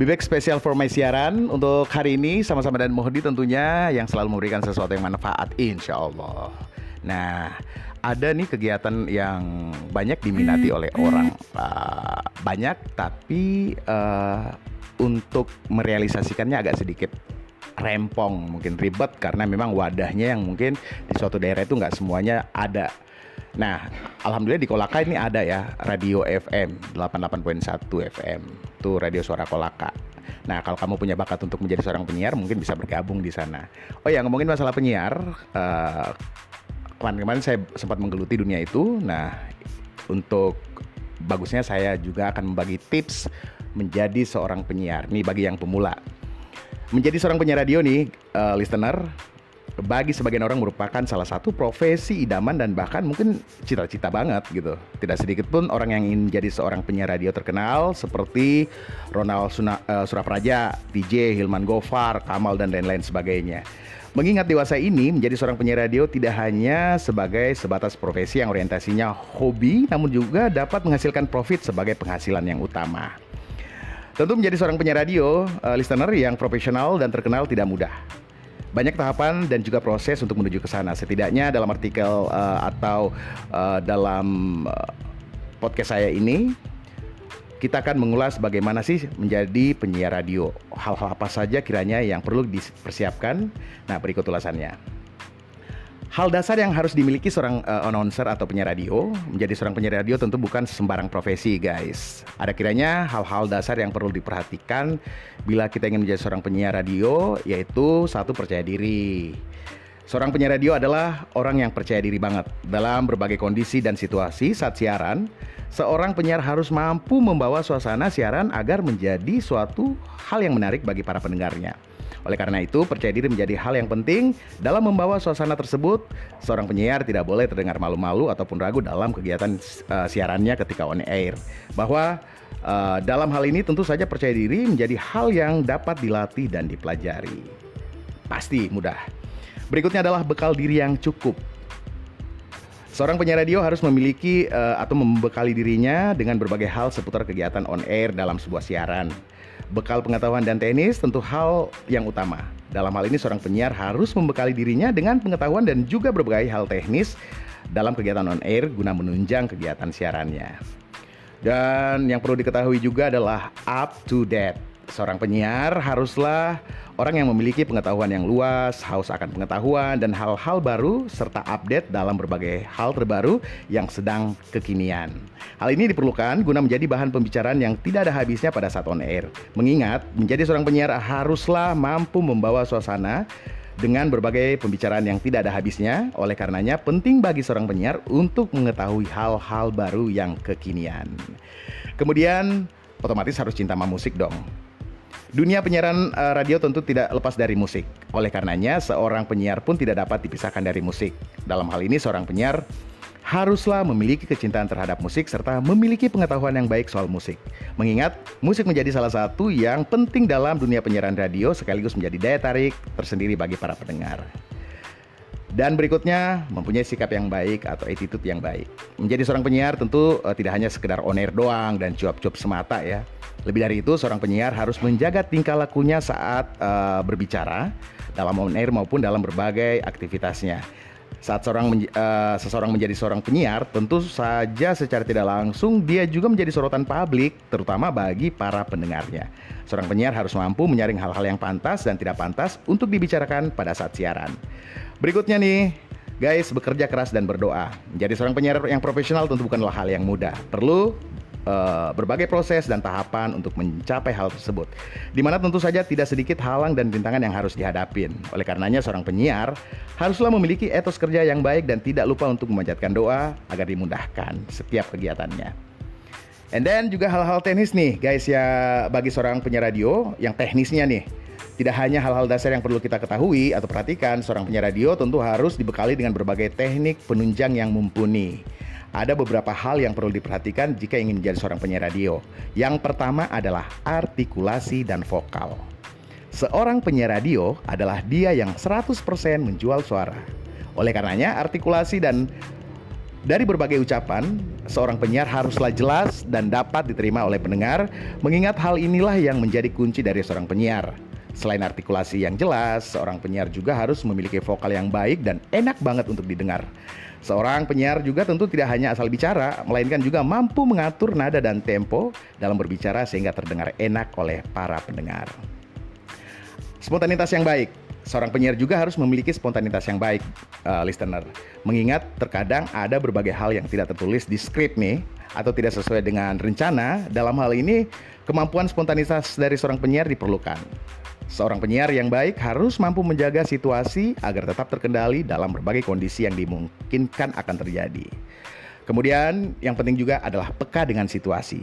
Bibek spesial for my siaran untuk hari ini sama-sama dan Mohdi tentunya yang selalu memberikan sesuatu yang manfaat insya Allah. Nah, ada nih kegiatan yang banyak diminati oleh orang. Uh, banyak tapi uh, untuk merealisasikannya agak sedikit rempong mungkin ribet karena memang wadahnya yang mungkin di suatu daerah itu nggak semuanya ada Nah, alhamdulillah di Kolaka ini ada ya radio FM 88.1 FM. Itu radio suara Kolaka. Nah, kalau kamu punya bakat untuk menjadi seorang penyiar, mungkin bisa bergabung di sana. Oh ya, ngomongin masalah penyiar, uh, kemarin-kemarin saya sempat menggeluti dunia itu. Nah, untuk bagusnya saya juga akan membagi tips menjadi seorang penyiar. Nih bagi yang pemula. Menjadi seorang penyiar radio nih, uh, listener, bagi sebagian orang merupakan salah satu profesi idaman dan bahkan mungkin cita-cita banget gitu. Tidak sedikit pun orang yang ingin menjadi seorang penyiar radio terkenal seperti Ronald Suna, uh, Surapraja, DJ Hilman Gofar, Kamal dan lain-lain sebagainya. Mengingat dewasa ini menjadi seorang penyiar radio tidak hanya sebagai sebatas profesi yang orientasinya hobi namun juga dapat menghasilkan profit sebagai penghasilan yang utama. Tentu menjadi seorang penyiar radio, uh, listener yang profesional dan terkenal tidak mudah banyak tahapan dan juga proses untuk menuju ke sana. Setidaknya dalam artikel uh, atau uh, dalam uh, podcast saya ini kita akan mengulas bagaimana sih menjadi penyiar radio. Hal-hal apa saja kiranya yang perlu dipersiapkan. Nah, berikut ulasannya. Hal dasar yang harus dimiliki seorang uh, announcer atau penyiar radio menjadi seorang penyiar radio tentu bukan sembarang profesi, guys. Ada kiranya hal-hal dasar yang perlu diperhatikan bila kita ingin menjadi seorang penyiar radio, yaitu satu percaya diri. Seorang penyiar radio adalah orang yang percaya diri banget dalam berbagai kondisi dan situasi saat siaran. Seorang penyiar harus mampu membawa suasana siaran agar menjadi suatu hal yang menarik bagi para pendengarnya. Oleh karena itu, percaya diri menjadi hal yang penting dalam membawa suasana tersebut. Seorang penyiar tidak boleh terdengar malu-malu ataupun ragu dalam kegiatan uh, siarannya ketika on air. Bahwa uh, dalam hal ini tentu saja percaya diri menjadi hal yang dapat dilatih dan dipelajari. Pasti mudah. Berikutnya adalah bekal diri yang cukup. Seorang penyiar radio harus memiliki uh, atau membekali dirinya dengan berbagai hal seputar kegiatan on air dalam sebuah siaran. Bekal pengetahuan dan teknis tentu hal yang utama. Dalam hal ini seorang penyiar harus membekali dirinya dengan pengetahuan dan juga berbagai hal teknis dalam kegiatan on air guna menunjang kegiatan siarannya. Dan yang perlu diketahui juga adalah up to date Seorang penyiar haruslah orang yang memiliki pengetahuan yang luas, haus akan pengetahuan dan hal-hal baru serta update dalam berbagai hal terbaru yang sedang kekinian. Hal ini diperlukan guna menjadi bahan pembicaraan yang tidak ada habisnya pada saat on air. Mengingat menjadi seorang penyiar haruslah mampu membawa suasana dengan berbagai pembicaraan yang tidak ada habisnya. Oleh karenanya penting bagi seorang penyiar untuk mengetahui hal-hal baru yang kekinian. Kemudian otomatis harus cinta sama musik dong. Dunia penyiaran uh, radio tentu tidak lepas dari musik. Oleh karenanya, seorang penyiar pun tidak dapat dipisahkan dari musik. Dalam hal ini, seorang penyiar haruslah memiliki kecintaan terhadap musik serta memiliki pengetahuan yang baik soal musik. Mengingat musik menjadi salah satu yang penting dalam dunia penyiaran radio sekaligus menjadi daya tarik tersendiri bagi para pendengar. Dan berikutnya, mempunyai sikap yang baik atau attitude yang baik. Menjadi seorang penyiar tentu uh, tidak hanya sekedar on air doang dan cuap-cuap semata ya lebih dari itu, seorang penyiar harus menjaga tingkah lakunya saat uh, berbicara dalam on air maupun dalam berbagai aktivitasnya. Saat seorang uh, seseorang menjadi seorang penyiar, tentu saja secara tidak langsung dia juga menjadi sorotan publik, terutama bagi para pendengarnya. Seorang penyiar harus mampu menyaring hal-hal yang pantas dan tidak pantas untuk dibicarakan pada saat siaran. Berikutnya nih, guys, bekerja keras dan berdoa. Menjadi seorang penyiar yang profesional tentu bukanlah hal yang mudah. Perlu uh, berbagai proses dan tahapan untuk mencapai hal tersebut. Di mana tentu saja tidak sedikit halang dan rintangan yang harus dihadapin. Oleh karenanya seorang penyiar haruslah memiliki etos kerja yang baik dan tidak lupa untuk memanjatkan doa agar dimudahkan setiap kegiatannya. And then juga hal-hal teknis nih guys ya bagi seorang penyiar radio yang teknisnya nih. Tidak hanya hal-hal dasar yang perlu kita ketahui atau perhatikan, seorang penyiar radio tentu harus dibekali dengan berbagai teknik penunjang yang mumpuni ada beberapa hal yang perlu diperhatikan jika ingin menjadi seorang penyiar radio. Yang pertama adalah artikulasi dan vokal. Seorang penyiar radio adalah dia yang 100% menjual suara. Oleh karenanya, artikulasi dan Dari berbagai ucapan, seorang penyiar haruslah jelas dan dapat diterima oleh pendengar, mengingat hal inilah yang menjadi kunci dari seorang penyiar. Selain artikulasi yang jelas, seorang penyiar juga harus memiliki vokal yang baik dan enak banget untuk didengar. Seorang penyiar juga tentu tidak hanya asal bicara, melainkan juga mampu mengatur nada dan tempo dalam berbicara sehingga terdengar enak oleh para pendengar. Spontanitas yang baik seorang penyiar juga harus memiliki spontanitas yang baik, uh, listener. Mengingat terkadang ada berbagai hal yang tidak tertulis di skrip nih, atau tidak sesuai dengan rencana. Dalam hal ini, kemampuan spontanitas dari seorang penyiar diperlukan. Seorang penyiar yang baik harus mampu menjaga situasi agar tetap terkendali dalam berbagai kondisi yang dimungkinkan akan terjadi. Kemudian, yang penting juga adalah peka dengan situasi.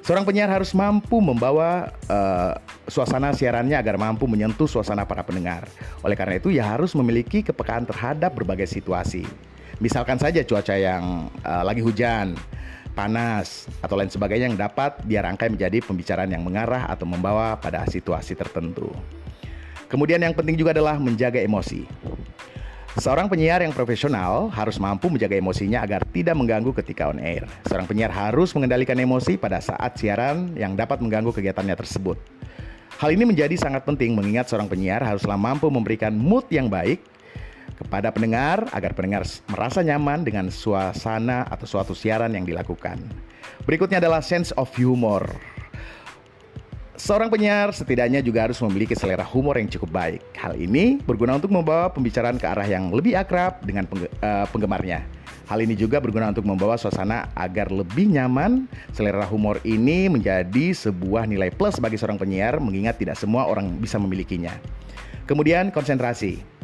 Seorang penyiar harus mampu membawa uh, suasana siarannya agar mampu menyentuh suasana para pendengar. Oleh karena itu, ia harus memiliki kepekaan terhadap berbagai situasi. Misalkan saja cuaca yang uh, lagi hujan, panas, atau lain sebagainya yang dapat dirangkai menjadi pembicaraan yang mengarah atau membawa pada situasi tertentu. Kemudian yang penting juga adalah menjaga emosi. Seorang penyiar yang profesional harus mampu menjaga emosinya agar tidak mengganggu ketika on air. Seorang penyiar harus mengendalikan emosi pada saat siaran yang dapat mengganggu kegiatannya tersebut. Hal ini menjadi sangat penting mengingat seorang penyiar haruslah mampu memberikan mood yang baik kepada pendengar agar pendengar merasa nyaman dengan suasana atau suatu siaran yang dilakukan. Berikutnya adalah sense of humor. Seorang penyiar setidaknya juga harus memiliki selera humor yang cukup baik. Hal ini berguna untuk membawa pembicaraan ke arah yang lebih akrab dengan uh, penggemarnya. Hal ini juga berguna untuk membawa suasana agar lebih nyaman. Selera humor ini menjadi sebuah nilai plus bagi seorang penyiar mengingat tidak semua orang bisa memilikinya. Kemudian konsentrasi.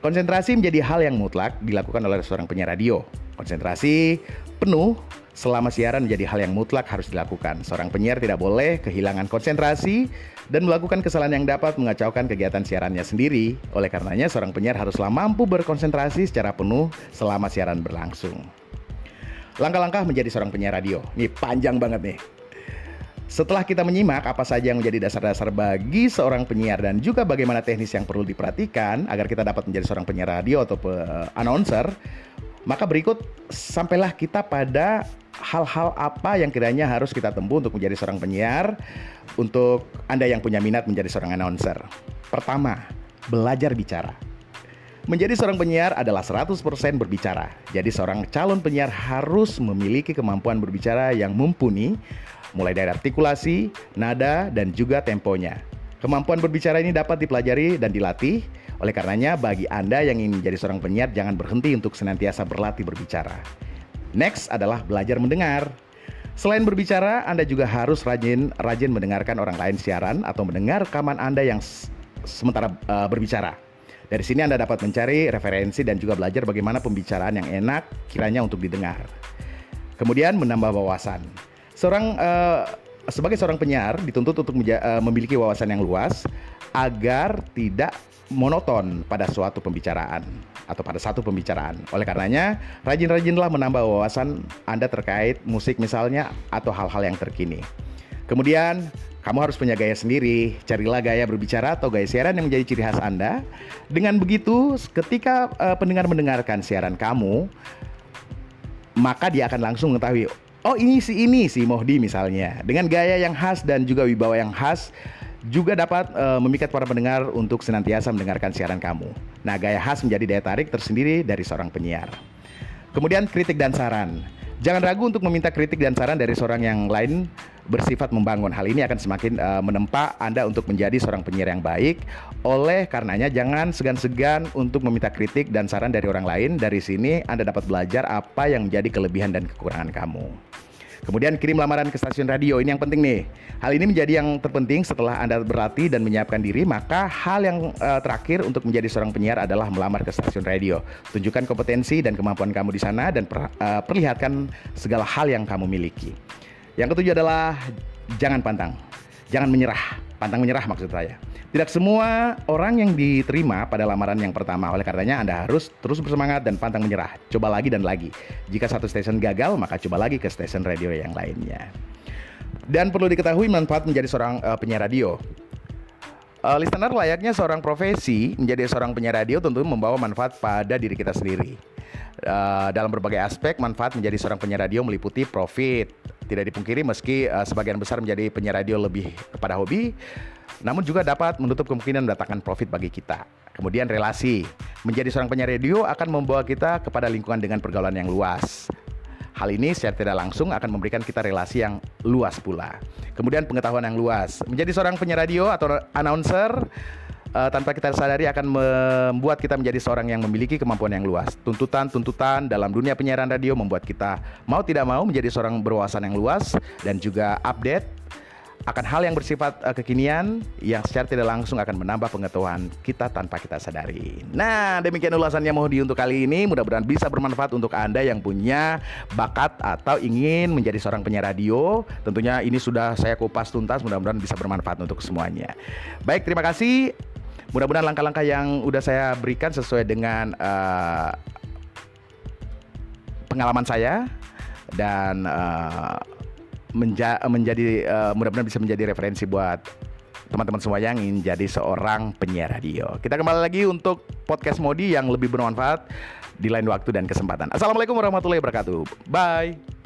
Konsentrasi menjadi hal yang mutlak dilakukan oleh seorang penyiar radio. Konsentrasi penuh selama siaran menjadi hal yang mutlak harus dilakukan. Seorang penyiar tidak boleh kehilangan konsentrasi dan melakukan kesalahan yang dapat mengacaukan kegiatan siarannya sendiri. Oleh karenanya, seorang penyiar haruslah mampu berkonsentrasi secara penuh selama siaran berlangsung. Langkah-langkah menjadi seorang penyiar radio. Ini panjang banget nih. Setelah kita menyimak apa saja yang menjadi dasar-dasar bagi seorang penyiar dan juga bagaimana teknis yang perlu diperhatikan agar kita dapat menjadi seorang penyiar radio atau announcer, maka berikut sampailah kita pada hal-hal apa yang kiranya harus kita tempuh untuk menjadi seorang penyiar untuk Anda yang punya minat menjadi seorang announcer. Pertama, belajar bicara. Menjadi seorang penyiar adalah 100% berbicara. Jadi seorang calon penyiar harus memiliki kemampuan berbicara yang mumpuni mulai dari artikulasi, nada, dan juga temponya. Kemampuan berbicara ini dapat dipelajari dan dilatih. Oleh karenanya, bagi Anda yang ingin menjadi seorang penyiar, jangan berhenti untuk senantiasa berlatih berbicara. Next adalah belajar mendengar. Selain berbicara, Anda juga harus rajin rajin mendengarkan orang lain siaran atau mendengar rekaman Anda yang sementara uh, berbicara. Dari sini Anda dapat mencari referensi dan juga belajar bagaimana pembicaraan yang enak kiranya untuk didengar. Kemudian menambah wawasan. Seorang uh, sebagai seorang penyiar dituntut untuk uh, memiliki wawasan yang luas agar tidak monoton pada suatu pembicaraan atau pada satu pembicaraan. Oleh karenanya, rajin-rajinlah menambah wawasan Anda terkait musik misalnya atau hal-hal yang terkini. Kemudian, kamu harus punya gaya sendiri. Carilah gaya berbicara atau gaya siaran yang menjadi ciri khas Anda. Dengan begitu, ketika uh, pendengar mendengarkan siaran kamu, maka dia akan langsung mengetahui, oh ini si ini si Mohdi misalnya. Dengan gaya yang khas dan juga wibawa yang khas, juga dapat uh, memikat para pendengar untuk senantiasa mendengarkan siaran kamu. Nah, gaya khas menjadi daya tarik tersendiri dari seorang penyiar. Kemudian kritik dan saran. Jangan ragu untuk meminta kritik dan saran dari seorang yang lain bersifat membangun. Hal ini akan semakin uh, menempa Anda untuk menjadi seorang penyiar yang baik. Oleh karenanya jangan segan-segan untuk meminta kritik dan saran dari orang lain. Dari sini Anda dapat belajar apa yang menjadi kelebihan dan kekurangan kamu. Kemudian kirim lamaran ke stasiun radio. Ini yang penting nih. Hal ini menjadi yang terpenting setelah Anda berlatih dan menyiapkan diri, maka hal yang uh, terakhir untuk menjadi seorang penyiar adalah melamar ke stasiun radio. Tunjukkan kompetensi dan kemampuan kamu di sana dan per, uh, perlihatkan segala hal yang kamu miliki. Yang ketujuh adalah jangan pantang. Jangan menyerah. Pantang menyerah maksud saya. Tidak semua orang yang diterima pada lamaran yang pertama. Oleh karenanya Anda harus terus bersemangat dan pantang menyerah. Coba lagi dan lagi. Jika satu stasiun gagal, maka coba lagi ke stasiun radio yang lainnya. Dan perlu diketahui manfaat menjadi seorang uh, penyiar radio. Uh, listener layaknya seorang profesi menjadi seorang penyiar radio tentu membawa manfaat pada diri kita sendiri. Uh, dalam berbagai aspek, manfaat menjadi seorang penyiar radio meliputi profit. Tidak dipungkiri meski uh, sebagian besar menjadi penyiar radio lebih kepada hobi, namun juga dapat menutup kemungkinan mendatangkan profit bagi kita. Kemudian relasi. Menjadi seorang penyiar radio akan membawa kita kepada lingkungan dengan pergaulan yang luas. Hal ini secara tidak langsung akan memberikan kita relasi yang luas pula. Kemudian pengetahuan yang luas. Menjadi seorang penyiar radio atau announcer uh, tanpa kita sadari akan membuat kita menjadi seorang yang memiliki kemampuan yang luas. Tuntutan-tuntutan dalam dunia penyiaran radio membuat kita mau tidak mau menjadi seorang berwawasan yang luas dan juga update akan hal yang bersifat uh, kekinian yang secara tidak langsung akan menambah pengetahuan kita tanpa kita sadari. Nah, demikian ulasannya Mohdi untuk kali ini. Mudah-mudahan bisa bermanfaat untuk Anda yang punya bakat atau ingin menjadi seorang penyiar radio. Tentunya ini sudah saya kupas tuntas, mudah-mudahan bisa bermanfaat untuk semuanya. Baik, terima kasih. Mudah-mudahan langkah-langkah yang udah saya berikan sesuai dengan uh, pengalaman saya dan uh, menja menjadi uh, mudah-mudahan bisa menjadi referensi buat teman-teman semua yang ingin jadi seorang penyiar radio. Kita kembali lagi untuk podcast Modi yang lebih bermanfaat di lain waktu dan kesempatan. Assalamualaikum warahmatullahi wabarakatuh. Bye.